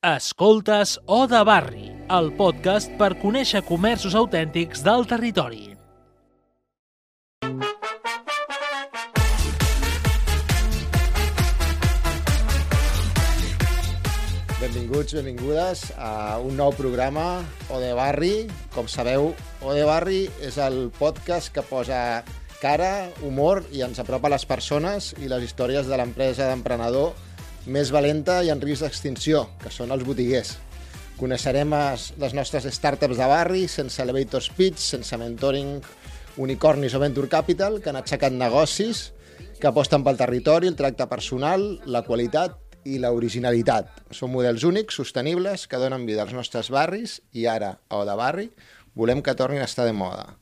Escoltes O de Barri, el podcast per conèixer comerços autèntics del territori. Benvinguts, benvingudes a un nou programa, O de Barri. Com sabeu, O de Barri és el podcast que posa cara, humor i ens apropa a les persones i les històries de l'empresa d'emprenedor més valenta i en risc d'extinció, que són els botiguers. Coneixerem les nostres startups de barri sense elevator speech, sense mentoring, unicornis o venture capital, que han aixecat negocis que aposten pel territori, el tracte personal, la qualitat i l'originalitat. Són models únics, sostenibles, que donen vida als nostres barris i ara, a O de Barri, volem que tornin a estar de moda.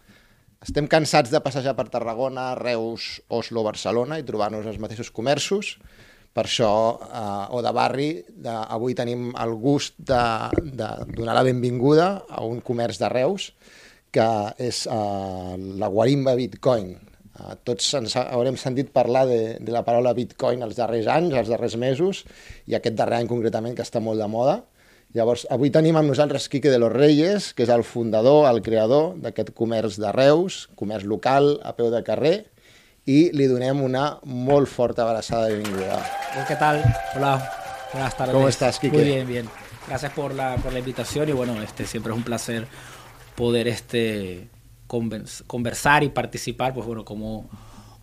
Estem cansats de passejar per Tarragona, Reus, Oslo, Barcelona i trobar-nos els mateixos comerços. Per això, a O de Barri, de, avui tenim el gust de, de donar la benvinguda a un comerç de Reus, que és uh, la Guarimba Bitcoin, Uh, tots ens haurem sentit parlar de, de la paraula Bitcoin els darrers anys, els darrers mesos, i aquest darrer any concretament, que està molt de moda. Llavors, avui tenim amb nosaltres Quique de los Reyes, que és el fundador, el creador d'aquest comerç de Reus, comerç local, a peu de carrer, i li donem una molt forta abraçada de benvinguda. ¿Qué tal? Hola, buenas tardes. ¿Cómo estás, Quique? Muy bien, bien. Gracias por la, por la invitación y bueno, este siempre es un placer poder este conversar y participar, pues bueno, cómo,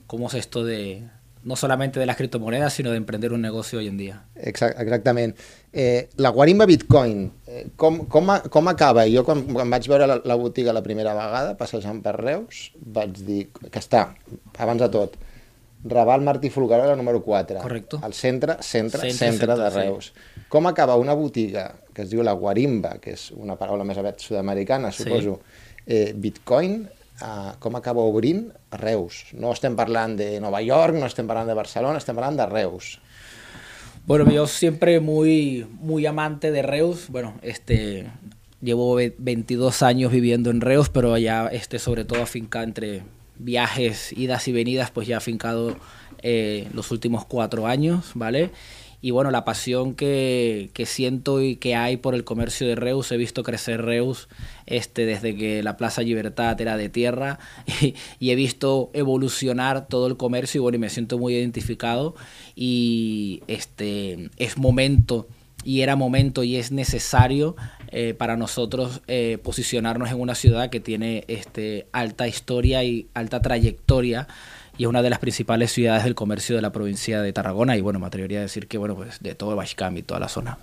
cómo es esto de no solamente de las criptomonedas, sino de emprender un negocio hoy en dia. Exact, exactament. Eh, la guarimba Bitcoin, eh, com, com, com acaba? Jo quan, quan vaig veure la, la botiga la primera vegada, passejant per Reus, vaig dir que està, abans de tot, Raval Martí Folguerola número 4. Correcte. Al centre, centre, centre, Centre, centre de centre, sí. Reus. Com acaba una botiga que es diu la guarimba, que és una paraula més aviat sud-americana, Sí. suposo, eh, Bitcoin, eh, com acaba obrint a Reus? No estem parlant de Nova York, no estem parlant de Barcelona, estem parlant de Reus. Bueno, yo siempre muy, muy amante de Reus. Bueno, este llevo ve- 22 años viviendo en Reus, pero ya este, sobre todo afincado entre viajes, idas y venidas, pues ya afincado eh, los últimos cuatro años, ¿vale? Y bueno, la pasión que, que siento y que hay por el comercio de Reus, he visto crecer Reus este, desde que la Plaza Libertad era de tierra y, he visto evolucionar todo el comercio y bueno, y me siento muy identificado y este es momento y era momento y es necesario eh, para nosotros eh, posicionarnos en una ciudad que tiene este, alta historia y alta trayectoria y es una de las principales ciudades del comercio de la provincia de Tarragona y bueno, me atrevería a decir que bueno, pues de todo el Baix Camp y toda la zona.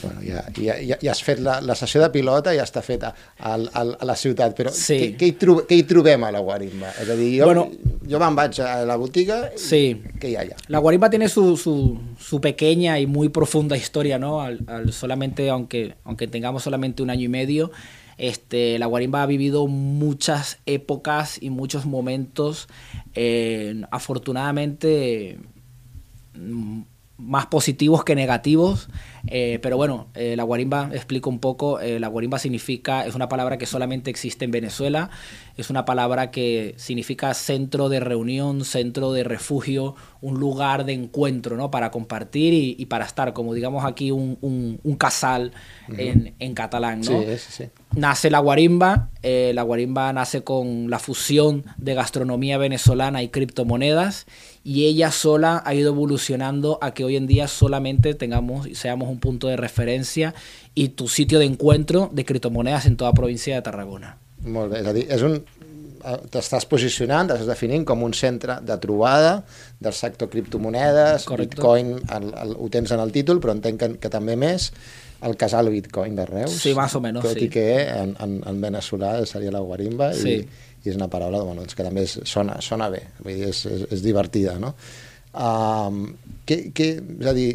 Bueno, ja, ja, ja, ja has fet la, la sessió de pilota, ja està feta al, al, a la ciutat, però Sí. què, què, hi trob, què hi trobem a la Guarimba? És a dir, jo, Bueno. jo me'n vaig a la botiga i Sí. què hi ha allà? La Guarimba tiene su, su, su pequeña y muy profunda historia, ¿no? Al, al solamente, aunque, aunque tengamos solamente un año y medio, este, la Guarimba ha vivido muchas épocas y muchos momentos, eh, afortunadamente, mm, más positivos que negativos, eh, pero bueno, eh, la guarimba, explico un poco, eh, la guarimba significa, es una palabra que solamente existe en Venezuela, es una palabra que significa centro de reunión, centro de refugio, un lugar de encuentro, ¿no? Para compartir y, y para estar, como digamos aquí, un, un- un casal en, en catalán, ¿no? Sí, sí, sí. nace la guarimba. la guarimba nace con la fusión de gastronomía venezolana y criptomonedas. Y ella sola ha ido evolucionando a que hoy en día solamente tengamos y seamos un punto de referencia y tu sitio de encuentro de criptomonedas en toda provincia de Tarragona. Molt bé, és a dir, és un... eh, T'estàs posicionant, t'estàs definint com un centre de trobada del sector criptomonedes, Correcte. Bitcoin, el, el, ho tens en el títol, però entenc que, que també més el casal Bitcoin de Reus. Sí, más o menos, Tot sí. i que en, en, en veneçolà seria la guarimba i, Sí. i és una paraula bueno, doncs que també és, sona, sona bé, vull dir, és, és, és divertida, no? Um, que, que, és a dir,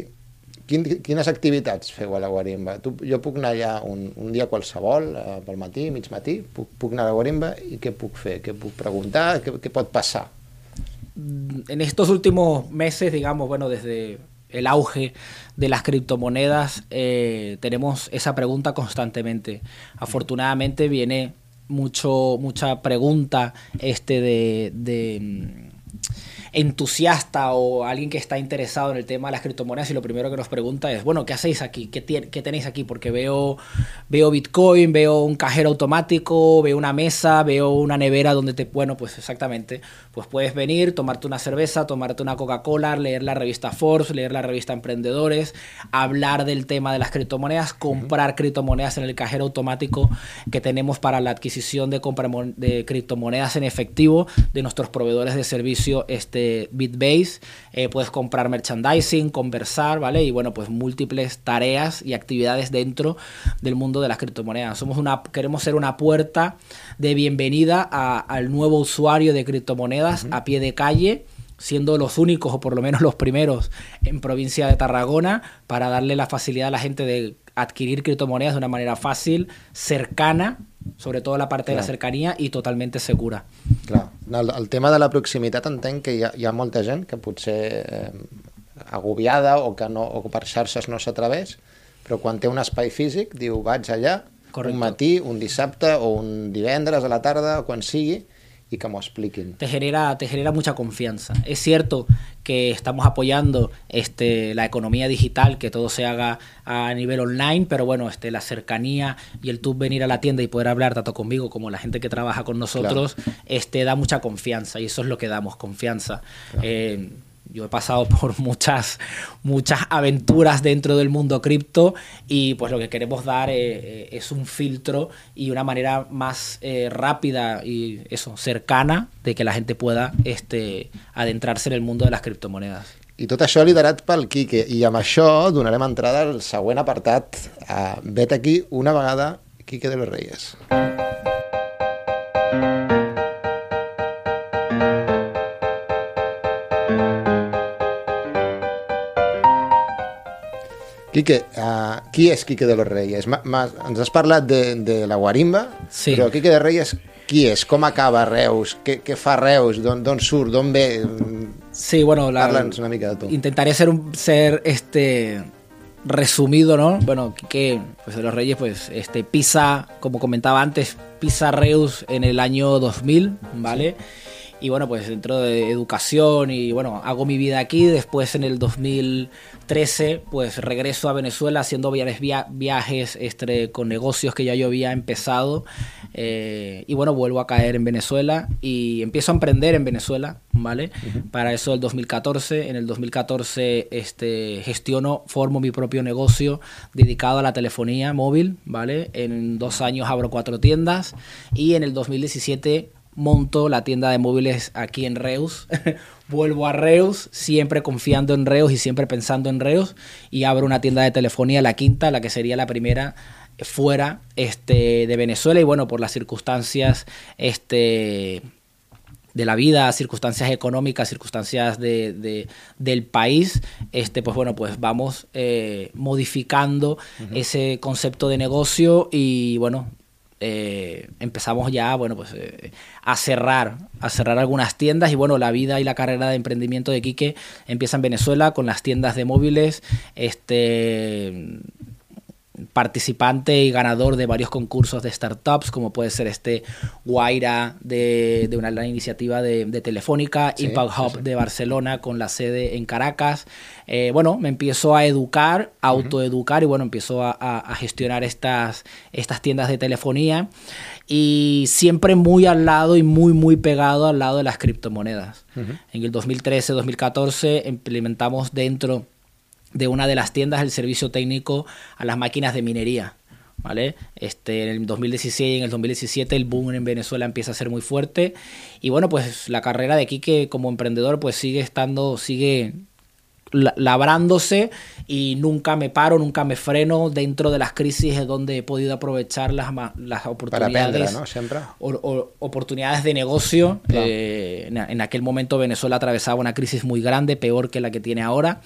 quin, quines activitats feu a la Guarimba? Tu, jo puc anar allà un, un dia qualsevol, eh, pel matí, mig matí, puc, puc anar a la Guarimba i què puc fer? Què puc preguntar? Què, què pot passar? en estos últimos meses, digamos, bueno, desde el auge de las criptomonedas, eh, tenemos esa pregunta constantemente. Afortunadamente viene mucho, mucha pregunta este de, de, mm, entusiasta o alguien que está interesado en el tema de las criptomonedas y lo primero que nos pregunta es, bueno, ¿qué hacéis aquí? ¿Qué, qué tenéis aquí? Porque veo, veo Bitcoin, veo un cajero automático, veo una mesa, veo una nevera donde te... Bueno, pues exactamente, pues puedes venir, tomarte una cerveza, tomarte una Coca-Cola, leer la revista Forbes, leer la revista Emprendedores, hablar del tema de las criptomonedas, comprar criptomonedas en el cajero automático que tenemos para la adquisición de, compra de criptomonedas en efectivo de nuestros proveedores de servicio este, Bitbase. Eh, puedes comprar merchandising, conversar, ¿vale? Y bueno, pues múltiples tareas y actividades dentro del mundo de las criptomonedas. Somos una, queremos ser una puerta de bienvenida al nuevo usuario de criptomonedas a pie de calle siendo los únicos o por lo menos los primeros en provincia de Tarragona para darle la facilidad a la gente de adquirir criptomonedas de una manera fácil, cercana, sobre todo la parte de la cercanía i totalment segura. Clar. El, el tema de la proximitat entenc que hi ha, hi ha molta gent que potser eh, agobiada o que, no, o per xarxes no s'atreveix, però quan té un espai físic diu vaig allà Correcto. un matí, un dissabte o un divendres a la tarda o quan sigui y que me expliquen. Te genera, te genera mucha confianza. Es cierto que estamos apoyando este, la economía digital, que todo se haga a nivel online, pero bueno, este, la cercanía y el tú venir a la tienda y poder hablar tanto conmigo como la gente que trabaja con nosotros, claro. este, da mucha confianza y eso es lo que damos, confianza. Claro. Eh, yo he pasado por muchas, muchas aventuras dentro del mundo cripto y pues lo que queremos dar eh, es un filtro y una manera más eh, rápida y eso, cercana de que la gente pueda este, adentrarse en el mundo de las criptomonedas. I tot això liderat pel Quique. I amb això donarem entrada al següent apartat. Uh, vet aquí una vegada Quique de los Reyes. Quique, uh, qui és Quique de los Reyes? Ma, ma, ens has parlat de, de la guarimba, sí. però Quique de Reyes qui és? Com acaba Reus? Què, què fa Reus? D'on surt? D'on ve? Sí, bueno, la, Parla'ns una mica de tu. Intentaré ser, un, ser este resumido, ¿no? Bueno, Quique pues de los Reyes, pues este pisa, como comentaba antes, pisa Reus en el año 2000, ¿vale? Sí y bueno, pues dentro de educación y bueno, hago mi vida aquí, después en el 2013 pues regreso a Venezuela haciendo viajes este, con negocios que ya yo había empezado eh, y bueno, vuelvo a caer en Venezuela y empiezo a emprender en Venezuela, ¿vale? Uh -huh. Para eso el 2014, en el 2014 este, gestiono, formo mi propio negocio dedicado a la telefonía móvil, ¿vale? En dos años abro cuatro tiendas y en el 2017 monto la tienda de móviles aquí en Reus, vuelvo a Reus, siempre confiando en Reus y siempre pensando en Reus, y abro una tienda de telefonía, la quinta, la que sería la primera fuera este, de Venezuela, y bueno, por las circunstancias este, de la vida, circunstancias económicas, circunstancias de, de, del país, este, pues bueno, pues vamos eh, modificando uh -huh. ese concepto de negocio y bueno, eh, empezamos ya, bueno, pues eh, a cerrar, a cerrar algunas tiendas y bueno, la vida y la carrera de emprendimiento de Quique empieza en Venezuela con las tiendas de móviles, este participante y ganador de varios concursos de startups, como puede ser este Guaira de, de una, iniciativa de, de Telefónica, sí, Impact Hub sí, sí. de Barcelona con la sede en Caracas. Eh, bueno, me empiezo a educar, a autoeducar y bueno, empiezo a, a, gestionar estas, estas tiendas de telefonía y siempre muy al lado y muy, muy pegado al lado de las criptomonedas. Uh -huh. En el 2013-2014 implementamos dentro de una de las tiendas el servicio técnico a las máquinas de minería. ¿Vale? Este, en el 2016 y en el 2017 el boom en Venezuela empieza a ser muy fuerte y bueno, pues la carrera de Quique como emprendedor pues sigue estando, sigue labrándose y nunca me paro, nunca me freno dentro de las crisis es donde he podido aprovechar las, las oportunidades, ¿no? Siempre. O, o, oportunidades de negocio. Claro. Eh, en, en, aquel momento Venezuela atravesaba una crisis muy grande, peor que la que tiene ahora.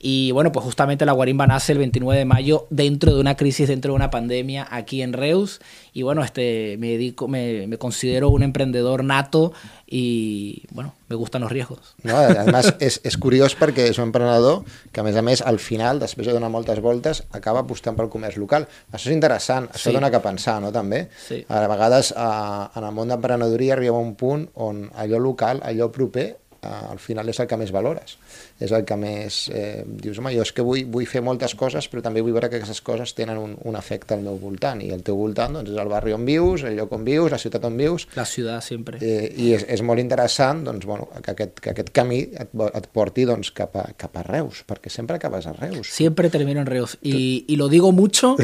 Y bueno, pues justamente la Guarimba nace el 29 de mayo dentro de una crisis, dentro de una pandemia aquí en Reus. Y bueno, este, me dedico, me, me considero un emprendedor nato i bueno, me gustan els riesgos. No, además, és, és curiós perquè és un emprenedor que, a més a més, al final, després de donar moltes voltes, acaba apostant pel comerç local. Això és interessant, això sí. dona que pensar, no?, també. Sí. A vegades, a, en el món d'emprenedoria arriba un punt on allò local, allò proper, al final és el que més valores. És el que més eh, dius, home, jo és que vull, vull fer moltes coses, però també vull veure que aquestes coses tenen un, un efecte al meu voltant, i el teu voltant doncs, és el barri on vius, el lloc on vius, la ciutat on vius. La ciutat sempre. Eh, I és, és molt interessant doncs, bueno, que, aquest, que aquest camí et, et porti doncs, cap, a, cap a Reus, perquè sempre acabes a Reus. Siempre termino en Reus. Y, y lo digo mucho,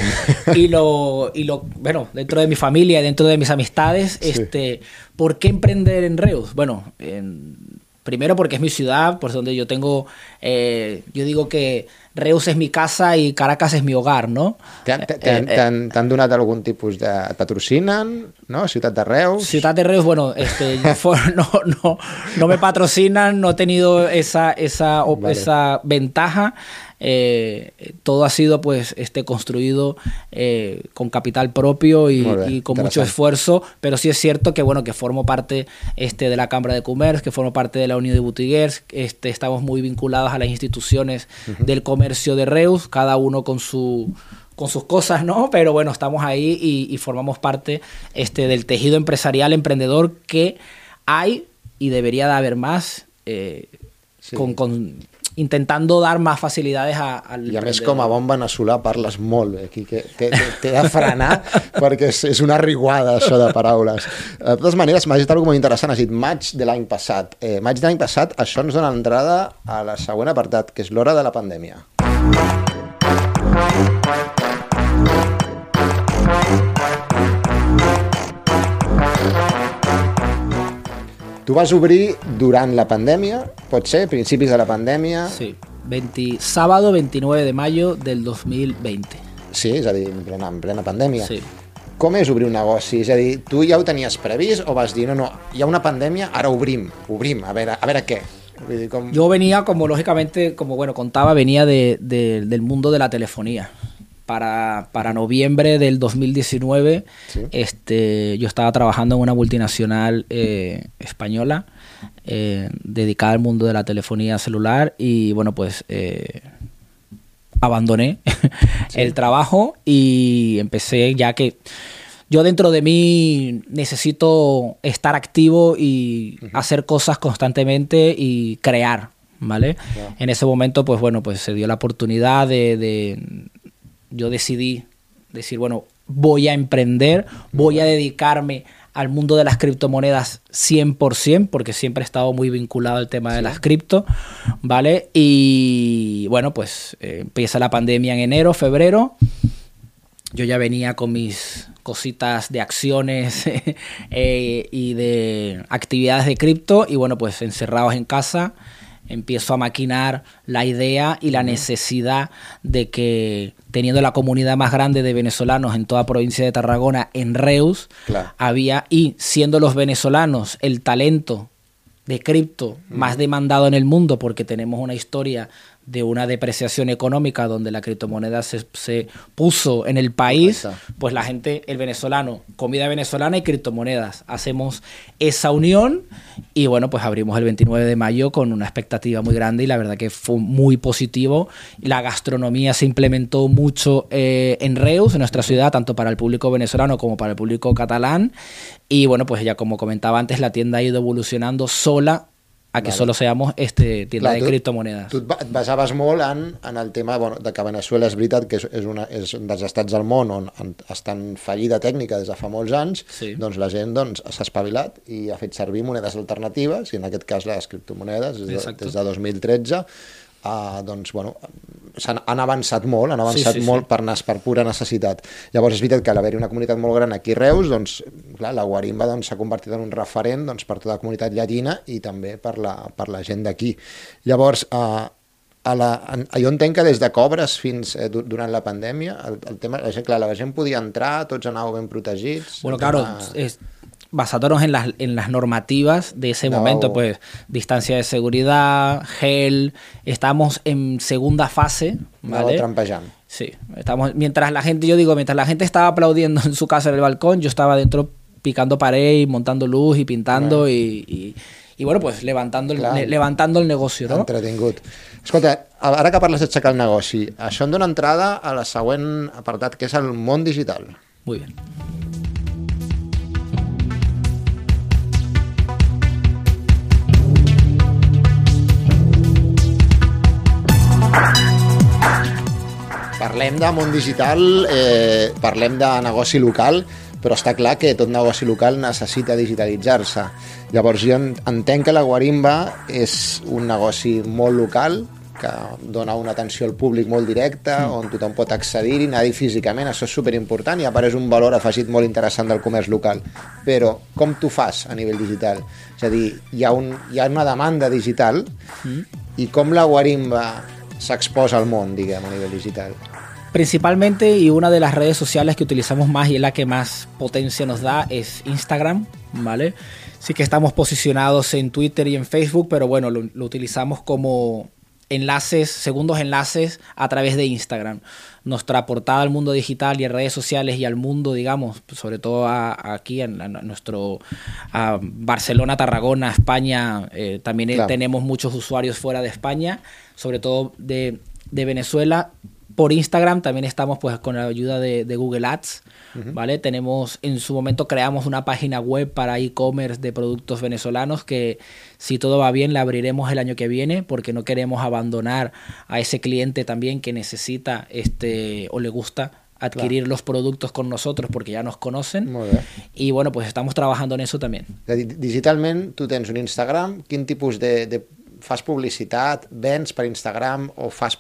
y lo, y lo, bueno, dentro de mi familia dentro de mis amistades, Sí. este, ¿por qué emprender en Reus? Bueno, en- primero porque es mi ciudad, por donde yo tengo, eh, yo digo que Reus es mi casa y Caracas es mi hogar, ¿no? T'han Eh, eh, donat algun tipus de... et patrocinen, no? Ciutat de Reus? Ciudad de Reus, bueno, este, no, no, no me patrocinan, no he tenido esa, esa, Vale. esa ventaja. Eh, todo ha sido pues este construido eh, con capital propio y, Muy bien, y con mucho esfuerzo, pero sí es cierto que bueno que formo parte este de la Cámara de Comercio, que formo parte de la Unión de Botiguers, este estamos muy vinculados a las instituciones del comercio de Reus, cada uno con su con sus cosas, ¿no? Pero bueno, estamos ahí y, y formamos parte este, del tejido empresarial emprendedor que hay y debería de haber más, eh, Sí. con, con- intentando dar más facilidades a, al I a més, com a bon veneçolà, parles molt bé aquí, que t'he de frenar perquè és, és una riguada, això de paraules. De totes maneres, m'has dit alguna molt interessant, has dit maig de l'any passat. Eh, maig de l'any passat, això ens dona entrada a la següent apartat, que és l'hora de la pandèmia. Tu vas obrir durant la pandèmia, pot ser, principis de la pandèmia, Sí, 20 sábado 29 de mayo del 2020. sí, és a dir, en plena, en plena pandèmia. Sí. Com és obrir un negoci? És a dir, tu ja ho tenies previst o vas dir, no, no, hi ha una pandèmia, ara obrim, obrim, a veure, a veure què? Dir, com... Yo venía, como lógicamente, como bueno, contaba, venía de, de- del mundo de la telefonía. Para, para noviembre del 2019, Sí. este, yo estaba trabajando en una multinacional eh, española eh, dedicada al mundo de la telefonía celular y bueno, pues eh, abandoné el trabajo y empecé ya que yo dentro de mí necesito estar activo y hacer cosas constantemente y crear, ¿vale? En ese momento, pues bueno, pues se dio la oportunidad de, de- yo decidí decir, bueno, voy a emprender, voy a dedicarme al mundo de las criptomonedas 100%, porque siempre he estado muy vinculado al tema de las cripto, ¿vale? Y bueno, pues eh, empieza la pandemia en enero, febrero, yo ya venía con mis cositas de acciones eh, y de actividades de cripto y bueno, pues encerrados en casa empiezo a maquinar la idea y la necesidad de que teniendo la comunidad más grande de venezolanos en toda provincia de Tarragona, en Reus, Claro. había y siendo los venezolanos el talento de cripto más demandado en el mundo porque tenemos una historia de una depreciación económica donde la criptomoneda se, se puso en el país, Correcto. pues la gente, el venezolano, comida venezolana y criptomonedas. Hacemos esa unión y bueno, pues abrimos el 29 de mayo con una expectativa muy grande y la verdad que fue muy positivo. La gastronomía se implementó mucho eh, en Reus, en nuestra ciudad, tanto para el público venezolano como para el público catalán. Y bueno, pues ya como comentaba antes, la tienda ha ido evolucionando sola a que Vale. solo seamos este, tienda Clar, de tu- criptomonedas. Tu et ba- et basaves molt en, en el tema bueno, de que Venezuela és veritat que és, és, una, és un dels estats del món on, en fallida tècnica des de fa molts anys, Sí. doncs la gent doncs, s'ha espavilat i ha fet servir monedes alternatives, i en aquest cas les criptomonedes, des de, Exacte. des de 2013, Uh, doncs, bueno, s'han, han avançat molt, han avançat sí, sí. molt per, nes- per pura necessitat. Llavors és veritat que a l'haver-hi una comunitat molt gran aquí a Reus, doncs, clar, la Guarimba doncs, s'ha convertit en un referent doncs, per tota la comunitat llatina i també per la, per la gent d'aquí. Llavors, uh, a la, en, jo entenc que des de cobres fins eh, du- durant la pandèmia, el, el tema, la gent, clar, la gent podia entrar, tots anàveu ben protegits. Bueno, claro, tema- es- basándonos en las, en las normativas de ese No. momento, pues distancia de seguridad, gel, estamos en segunda fase, ¿vale? trampejant. Sí, estamos, mientras la gente, yo digo, mientras la gente estaba aplaudiendo en su casa en el balcón, yo estaba dentro picando pared y montando luz y pintando y, y, bueno, pues levantando el, Clar. le- levantando el negocio, ¿no? Entretingut. Escolta, ara que parles d'aixecar el negoci, això em dona entrada a la següent apartat, que és el món digital. Muy bien. Parlem de món digital, eh, parlem de negoci local, però està clar que tot negoci local necessita digitalitzar-se. Llavors jo entenc que la Guarimba és un negoci molt local, que dona una atenció al públic molt directa, mm. on tothom pot accedir-hi, anar-hi físicament, això és superimportant i apareix un valor afegit molt interessant del comerç local. Però com tu fas a nivell digital? És a dir, hi ha, un, hi ha una demanda digital mm. i com la Guarimba s'exposa al món, diguem, a nivell digital? Principalmente y una de las redes sociales que utilizamos más y es la que más potencia nos da es Instagram, ¿vale? Sí que estamos posicionados en Twitter y en Facebook, pero bueno, lo, lo utilizamos como enlaces, segundos enlaces a través de Instagram. Nuestra portada al mundo digital y en redes sociales y al mundo, digamos, sobre todo aquí en, nuestro Barcelona, Tarragona, España, eh, también tenemos muchos usuarios fuera de España, sobre todo de, de Venezuela por Instagram también estamos pues con la ayuda de, Google Ads, ¿vale? Tenemos, en su momento creamos una página web para e-commerce de productos venezolanos que si todo va bien la abriremos el año que viene porque no queremos abandonar a ese cliente también que necesita este o le gusta adquirir los productos con nosotros porque ya nos conocen. Y bueno, pues estamos trabajando en eso también. Digitalmente, tú tienes un Instagram, ¿qué tipos de, de fas publicitat, vens per Instagram o fas...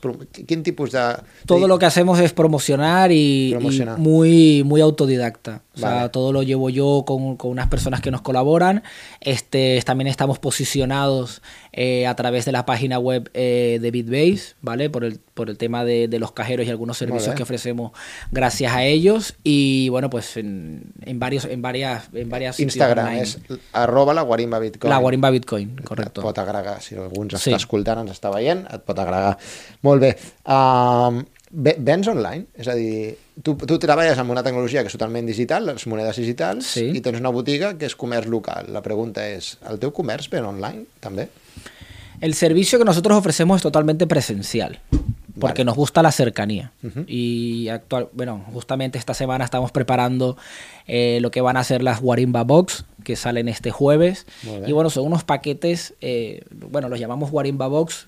¿Qué tipos de...? Todo lo que hacemos es promocionar y, promocionar. y muy, muy autodidacta. O vale. sea, todo lo llevo yo con, con, unas personas que nos colaboran. Este, también estamos posicionados eh, a través de la página web eh, de Bitbase, ¿vale? Por el, por el tema de, de los cajeros y algunos servicios que ofrecemos gracias a ellos. Y bueno, pues en, en varios, en varias, en varias Instagram es arroba la guarimba bitcoin. La guarimba bitcoin, correcto. Et pot agregar, si algú ens sí. està escoltant, ens està veient, et pot agregar. Molt bé. Um, vens online? És a dir, tu, tu treballes amb una tecnologia que és totalment digital, les monedes digitals, sí. i tens una botiga que és comerç local. La pregunta és, el teu comerç ven online també? El servicio que nosotros ofrecemos es totalmente presencial, porque vale. nos gusta la cercanía. Uh -huh. Y actual, bueno, justamente esta semana estamos preparando eh, lo que van a ser las Warimba Box, que salen este jueves. Y bueno, son unos paquetes, eh, bueno, los llamamos Warimba Box,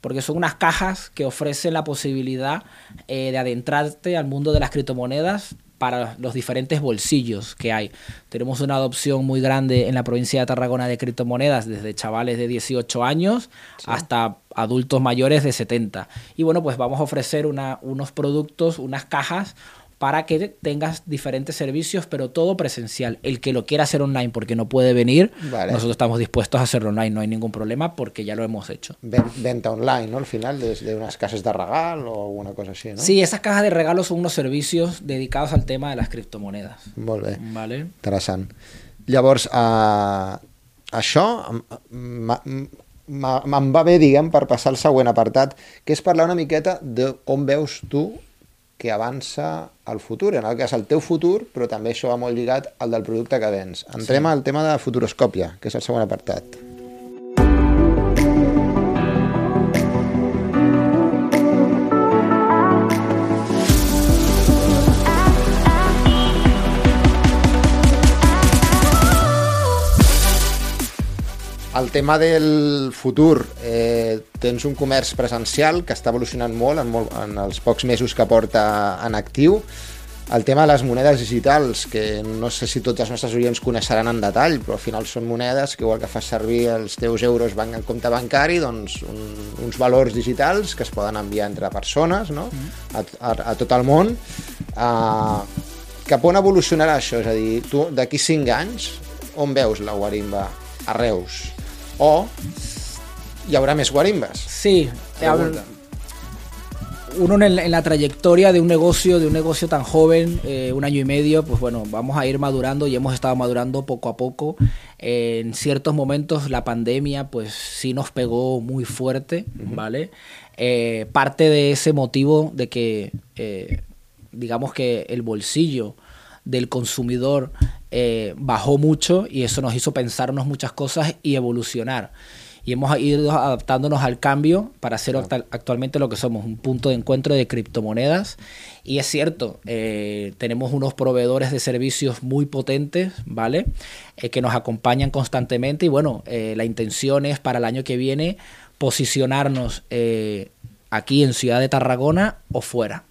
porque son unas cajas que ofrecen la posibilidad eh, de adentrarte al mundo de las criptomonedas para los diferentes bolsillos que hay. Tenemos una adopción muy grande en la provincia de Tarragona de criptomonedas, desde chavales de 18 años sí. hasta adultos mayores de 70. Y bueno, pues vamos a ofrecer una, unos productos, unas cajas para que tengas diferentes servicios, pero todo presencial. El que lo quiera hacer online porque no puede venir, vale. nosotros estamos dispuestos a hacerlo online, no hay ningún problema porque ya lo hemos hecho. Venta online, ¿no? Al final, de unas casas de regalo o alguna cosa así, ¿no? Sí, esas cajas de regalo son unos servicios dedicados al tema de las criptomonedas. Molt bé. Vale. Interessant. Llavors, uh, això me'n va bé, diguem, per passar al següent apartat, que és parlar una miqueta d'on veus tu que avança al futur, en el cas el teu futur, però també això va molt lligat al del producte que vens. Entrem sí. al tema de futuroscòpia, que és el segon apartat. El tema del futur, eh, tens un comerç presencial que està evolucionant molt en, molt en els pocs mesos que porta en actiu. El tema de les monedes digitals, que no sé si tots els nostres oients coneixeran en detall, però al final són monedes que igual que fas servir els teus euros van en compte bancari, doncs un, uns valors digitals que es poden enviar entre persones no? Mm. a, a, a tot el món. Uh, cap on evolucionarà això? És a dir, tu d'aquí 5 anys, on veus la Guarimba? A Reus o y habrá más guarimbas. Sí, uno en, la trayectoria de un negocio, de un negocio tan joven, eh, un año y medio, pues bueno, vamos a ir madurando y hemos estado madurando poco a poco. en ciertos momentos la pandemia, pues sí nos pegó muy fuerte, ¿vale? Eh, parte de ese motivo de que, eh, digamos que el bolsillo del consumidor eh, bajó mucho y eso nos hizo pensarnos muchas cosas y evolucionar. Y hemos ido adaptándonos al cambio para ser actualmente lo que somos, un punto de encuentro de criptomonedas. Y es cierto, eh, tenemos unos proveedores de servicios muy potentes, ¿vale? Eh, que nos acompañan constantemente y bueno, eh, la intención es para el año que viene posicionarnos eh, aquí en Ciudad de Tarragona o fuera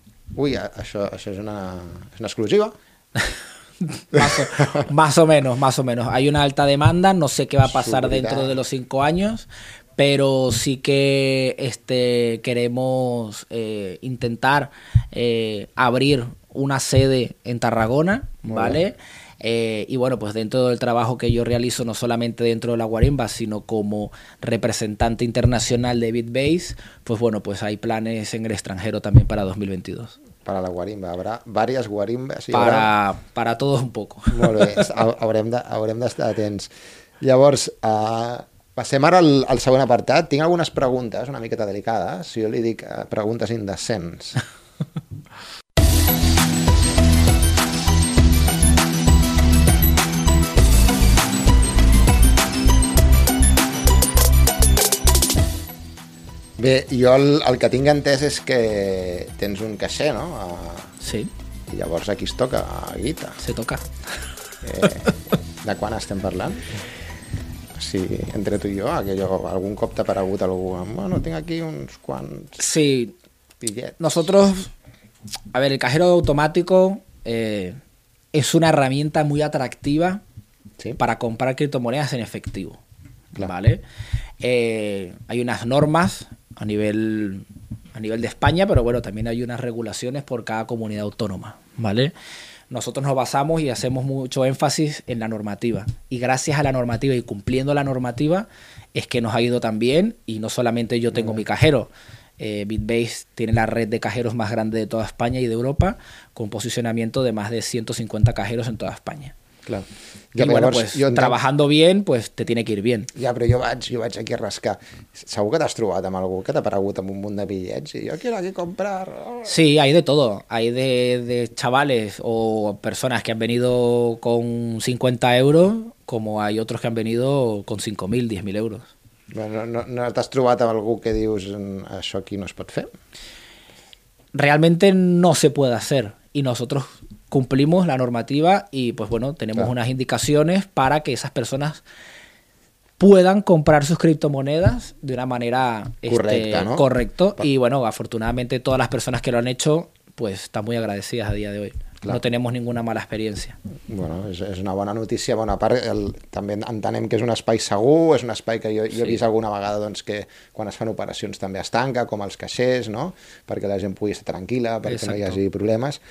a- això, això és, una, és una exclusiva. Más o, más o menos, más o menos. Hay una alta demanda, no sé qué va a pasar dentro de los cinco años, pero sí que este, queremos eh, intentar eh, abrir una sede en Tarragona, Muy ¿vale? Eh, y bueno, pues dentro del trabajo que yo realizo, no solamente dentro de la Guarimba, sino como representante internacional de BitBase, pues bueno, pues hay planes en el extranjero también para 2022. Per a la guarimba. Haurà diverses guarimbes. Hi haurà... Para, para todos un poco. Molt bé, ha- haurem de- haurem d'estar atents. Llavors, uh, passem ara al, al següent apartat. Tinc algunes preguntes una miqueta delicades. Si jo li dic uh, preguntes indecents. Bé, jo el, el que tinc entès és que tens un caixer, no? Uh, Sí, I llavors aquí es toca guita. se toca. Eh, de quan estem parlant? Si entre tu i jo, aquello, algun cop t'ha aparegut algú, bueno, tinc aquí uns quants Sí, nosotros, a ver, el cajero automático eh, es una herramienta muy atractiva Sí. para comprar criptomonedas en efectivo. Claro. ¿Vale? Eh, hay unas normas a nivel, a nivel de España, pero bueno, también hay unas regulaciones por cada comunidad autónoma. ¿Vale? Nosotros nos basamos y hacemos mucho énfasis en la normativa. Y gracias a la normativa y cumpliendo la normativa es que nos ha ido tan bien. Y no solamente yo tengo mi cajero. Eh, Bitbase tiene la red de cajeros más grande de toda España y de Europa, con posicionamiento de más de 150 cajeros en toda España. Clar. Y Ja, però bueno, llavors, pues jo entenc- trabajando bien, pues te tiene que ir bien. Ja, però jo vaig, jo vaig aquí a rascar. Segur que t'has trobat amb algú que t'ha aparegut amb un munt de bitllets i jo quiero aquí comprar... Sí, hay de todo. Hay de, de chavales o personas que han venido con 50 euros, como hay otros que han venido con 5.000, 10.000 euros. Bueno, no, no t'has trobat amb algú que dius "Mm, això aquí no es pot fer? Realmente no se puede hacer y nosotros cumplimos la normativa y pues bueno, tenemos Claro. unas indicaciones para que esas personas puedan comprar sus criptomonedas de una manera este, Correcta, ¿no? correcto y bueno, afortunadamente todas las personas que lo han hecho pues están muy agradecidas a día de hoy. Claro. No tenemos ninguna mala experiencia. Bueno, és, és una bona notícia. Bona part, el, també entenem que és un espai segur, és un espai que jo, jo he Sí. vist alguna vegada doncs, que quan es fan operacions també es tanca, com els caixers, no? perquè la gent pugui estar tranquil·la, perquè no hi Exacto. hagi problemes.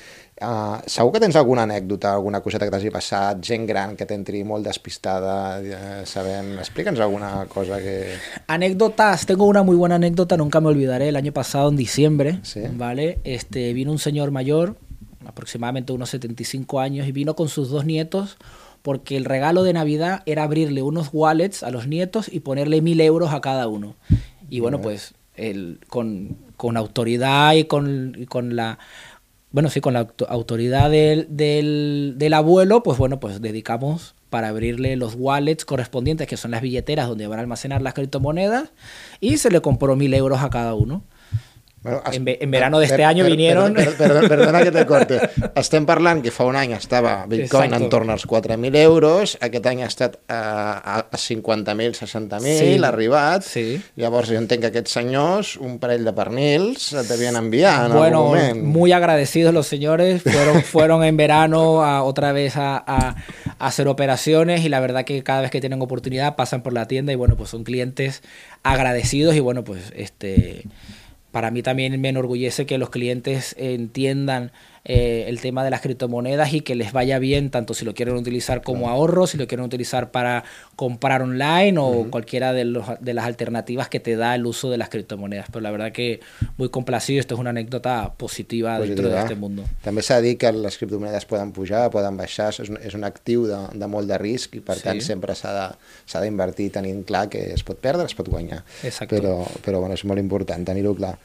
Uh, segur que tens alguna anècdota, alguna coseta que t'hagi passat, gent gran que t'entri molt despistada, eh, sabent... Explica'ns alguna cosa que... Anécdotas, tengo una muy buena anécdota, nunca me olvidaré, el año pasado en diciembre, Sí. ¿vale? Este, vino un señor mayor, aproximadamente unos 75 años, y vino con sus dos nietos porque el regalo de Navidad era abrirle unos wallets a los nietos y ponerle mil euros a cada uno. Y bueno, pues con, con autoridad y con, y con la... Bueno, sí, con la auto- autoridad del, del, del abuelo, pues bueno, pues dedicamos para abrirle los wallets correspondientes, que son las billeteras donde van a almacenar las criptomonedas, y se le compró mil euros a cada uno. Bueno, En ve- en verano de este año vinieron- Per, per, per, perdona que te corte. Estem parlant que fa un any estava Bitcoin Exacto. entorn als 4.000 euros, aquest any ha estat a, a, a 50.000, 60.000, Sí. ha arribat. Sí. Llavors jo entenc que aquests senyors, un parell de pernils, et devien enviar en bueno, algun moment. muy agradecidos los señores. Fueron, fueron en verano a, otra vez a, a- a hacer operaciones y la verdad que cada vez que tienen oportunidad pasan por la tienda y bueno, pues son clientes agradecidos y bueno, pues este para mí también me enorgullece que los clientes entiendan eh, el tema de las criptomonedas y que les vaya bien, tanto si lo quieren utilizar como ahorro, si lo quieren utilizar para comprar online o cualquiera de, los, de las alternativas que te da el uso de las criptomonedas. Pero la verdad que muy complacido, esto es una anécdota positiva, dentro de este mundo. També s'ha de dir que les criptomonedes poden pujar, poden baixar, és un, és un actiu de, de molt de risc i per Sí. tant sempre s'ha d'invertir tenint clar que es pot perdre, es pot guanyar. Exacto. Però, però bueno, és molt important tenir-ho clar.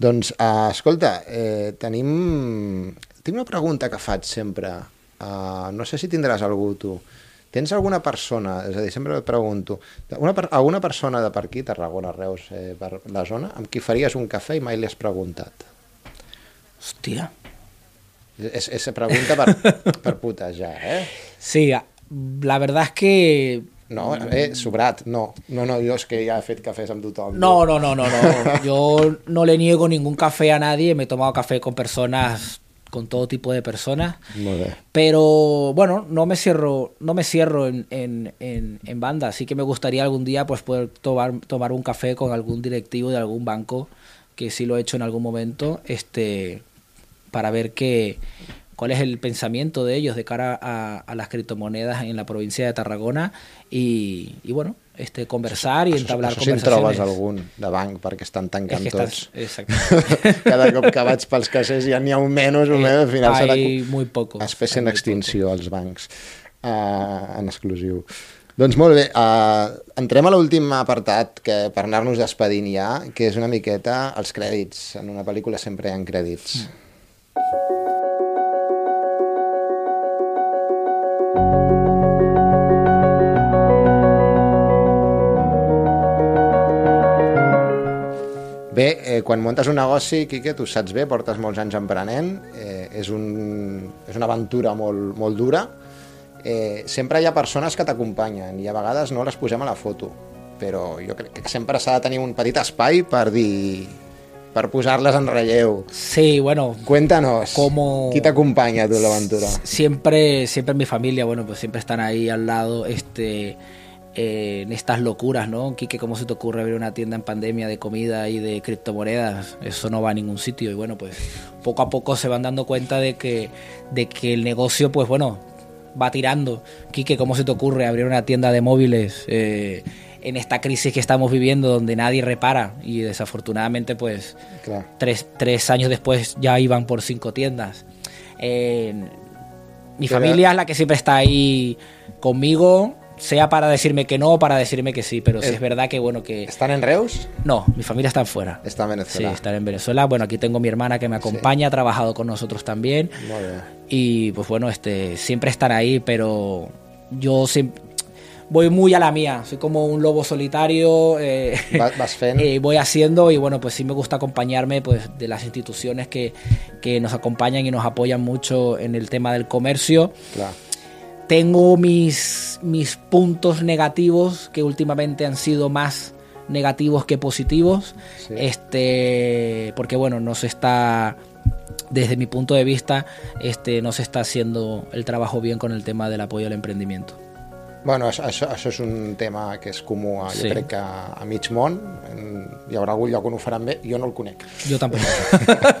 Doncs, uh, escolta, eh, tenim... Tinc una pregunta que faig sempre. Uh, no sé si tindràs algú tu. Tens alguna persona, és a dir, sempre et pregunto, una, per- alguna persona de per aquí, Tarragona, Reus, eh, per la zona, amb qui faries un cafè i mai li has preguntat? Hostia. Es, esa pregunta per, per putejar, eh? Sí, la verdad es que No, eh, sobrat, no. No, no, jo és que ja he fet cafès amb tothom. No, no, no, no, no. Yo no le niego ningún café a nadie. Me he tomado café con personas, con todo tipo de personas. Molt bé. Pero bueno, no me cierro, no me cierro en, en, en, en banda. Así que me gustaría algún día pues poder tomar, tomar un café con algún directivo de algún banco, que sí lo he hecho en algún momento, este, para ver qué, cuál es el pensamiento de ellos de cara a, a las criptomonedas en la provincia de Tarragona y, y bueno, este, conversar y entablar això, això si en trobes conversaciones. algun de banc, perquè estan Es tancant que tots. exacto. Cada cop que vaig pels caixers ja n'hi ha un menys, un Eh, menys, al final serà muy espècie hay en extinció als bancs, uh, en exclusiu. Doncs molt bé, uh, entrem a l'últim apartat que per anar-nos despedint ja, que és una miqueta els crèdits. En una pel·lícula sempre hi ha crèdits. Bé, eh, quan muntes un negoci, Quique, tu saps bé, portes molts anys emprenent, eh, és, un, és una aventura molt, molt dura, eh, sempre hi ha persones que t'acompanyen i a vegades no les posem a la foto, però jo crec que sempre s'ha de tenir un petit espai per dir per posar-les en relleu. Sí, bueno, Cuéntanos, Como- qui t'acompanya a tu en l'aventura? siempre, siempre mi familia, bueno, pues siempre están ahí al lado, este, eh, en estas locuras, ¿no? Quique, ¿cómo se te ocurre abrir una tienda en pandemia de comida y de criptomonedas? Eso no va a ningún sitio y bueno, pues poco a poco se van dando cuenta de que, de que el negocio, pues bueno, va tirando. Quique, ¿cómo se te ocurre abrir una tienda de móviles eh, en esta crisis que estamos viviendo donde nadie repara? Y desafortunadamente, pues tres, tres años después ya iban por cinco tiendas. Eh, mi Pero- familia es la que siempre está ahí conmigo, sea para decirme que no o para decirme que sí, pero sí Es- es verdad que bueno que... Estan en Reus? No, mi familia está fuera. Està en Sí, Venezuela. están en Venezuela. Bueno, aquí tengo mi hermana que me acompaña, ha trabajado con nosotros también. Molt bé. Y pues bueno, este, siempre están ahí, pero yo siempre voy muy a la mía. Soy como un lobo solitario. eh, eh, voy haciendo y bueno, pues sí me gusta acompañarme pues de las instituciones que, que nos acompañan y nos apoyan mucho en el tema del comercio. Clar. Tengo mis, mis puntos negativos que últimamente han sido más negativos que positivos. Sí. Este, porque bueno, no se está desde mi punto de vista, este, no se está haciendo el trabajo bien con el tema del apoyo al emprendimiento. Bueno, això, això, això és un tema que és comú, a, jo Sí. crec que a mig món. En, hi haurà algun lloc on ho faran bé, jo no el conec. Yo tampoco.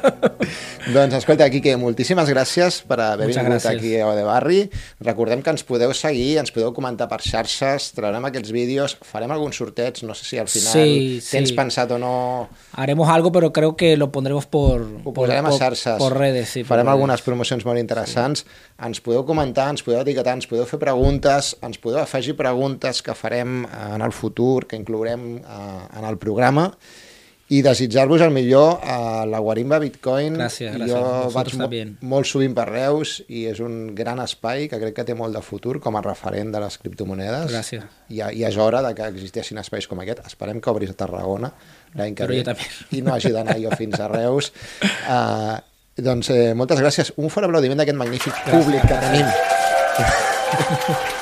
doncs escolta, Quique, moltíssimes gràcies per haver Muchas vingut gràcies. aquí a Ode Barri. Recordem que ens podeu seguir, ens podeu comentar per xarxes, traurem aquests vídeos, farem algun sorteig, no sé si al final Sí, tens sí. pensat o no... Haremos algo, pero creo que lo pondremos por, Ho por, posarem a por- xarxes. por redes. Sí, Farem redes. algunes promocions molt interessants. Ens podeu comentar, ens podeu etiquetar, ens podeu fer preguntes, ens podeu afegir preguntes que farem en el futur, que inclourem eh, en el programa i desitjar-vos el millor a la Guarimba Bitcoin. Gràcies, gràcies. Jo Vosotros vaig mo también. molt sovint per Reus i és un gran espai que crec que té molt de futur com a referent de les criptomonedes. Gràcies. I, i és hora de que existeixin espais com aquest. Esperem que obris a Tarragona l'any que Però ve també. i no hagi d'anar jo fins a Reus. Uh, doncs eh, moltes gràcies. Un fort aplaudiment d'aquest magnífic públic que tenim.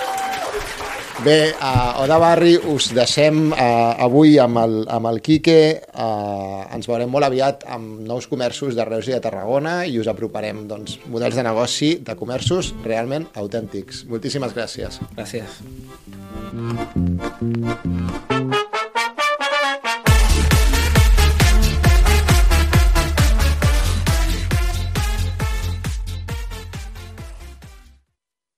Bé, a Oda Barri us deixem uh, avui amb el, amb el Quique. Uh, ens veurem molt aviat amb nous comerços de Reus i de Tarragona i us aproparem doncs, models de negoci de comerços realment autèntics. Moltíssimes gràcies. Gracias.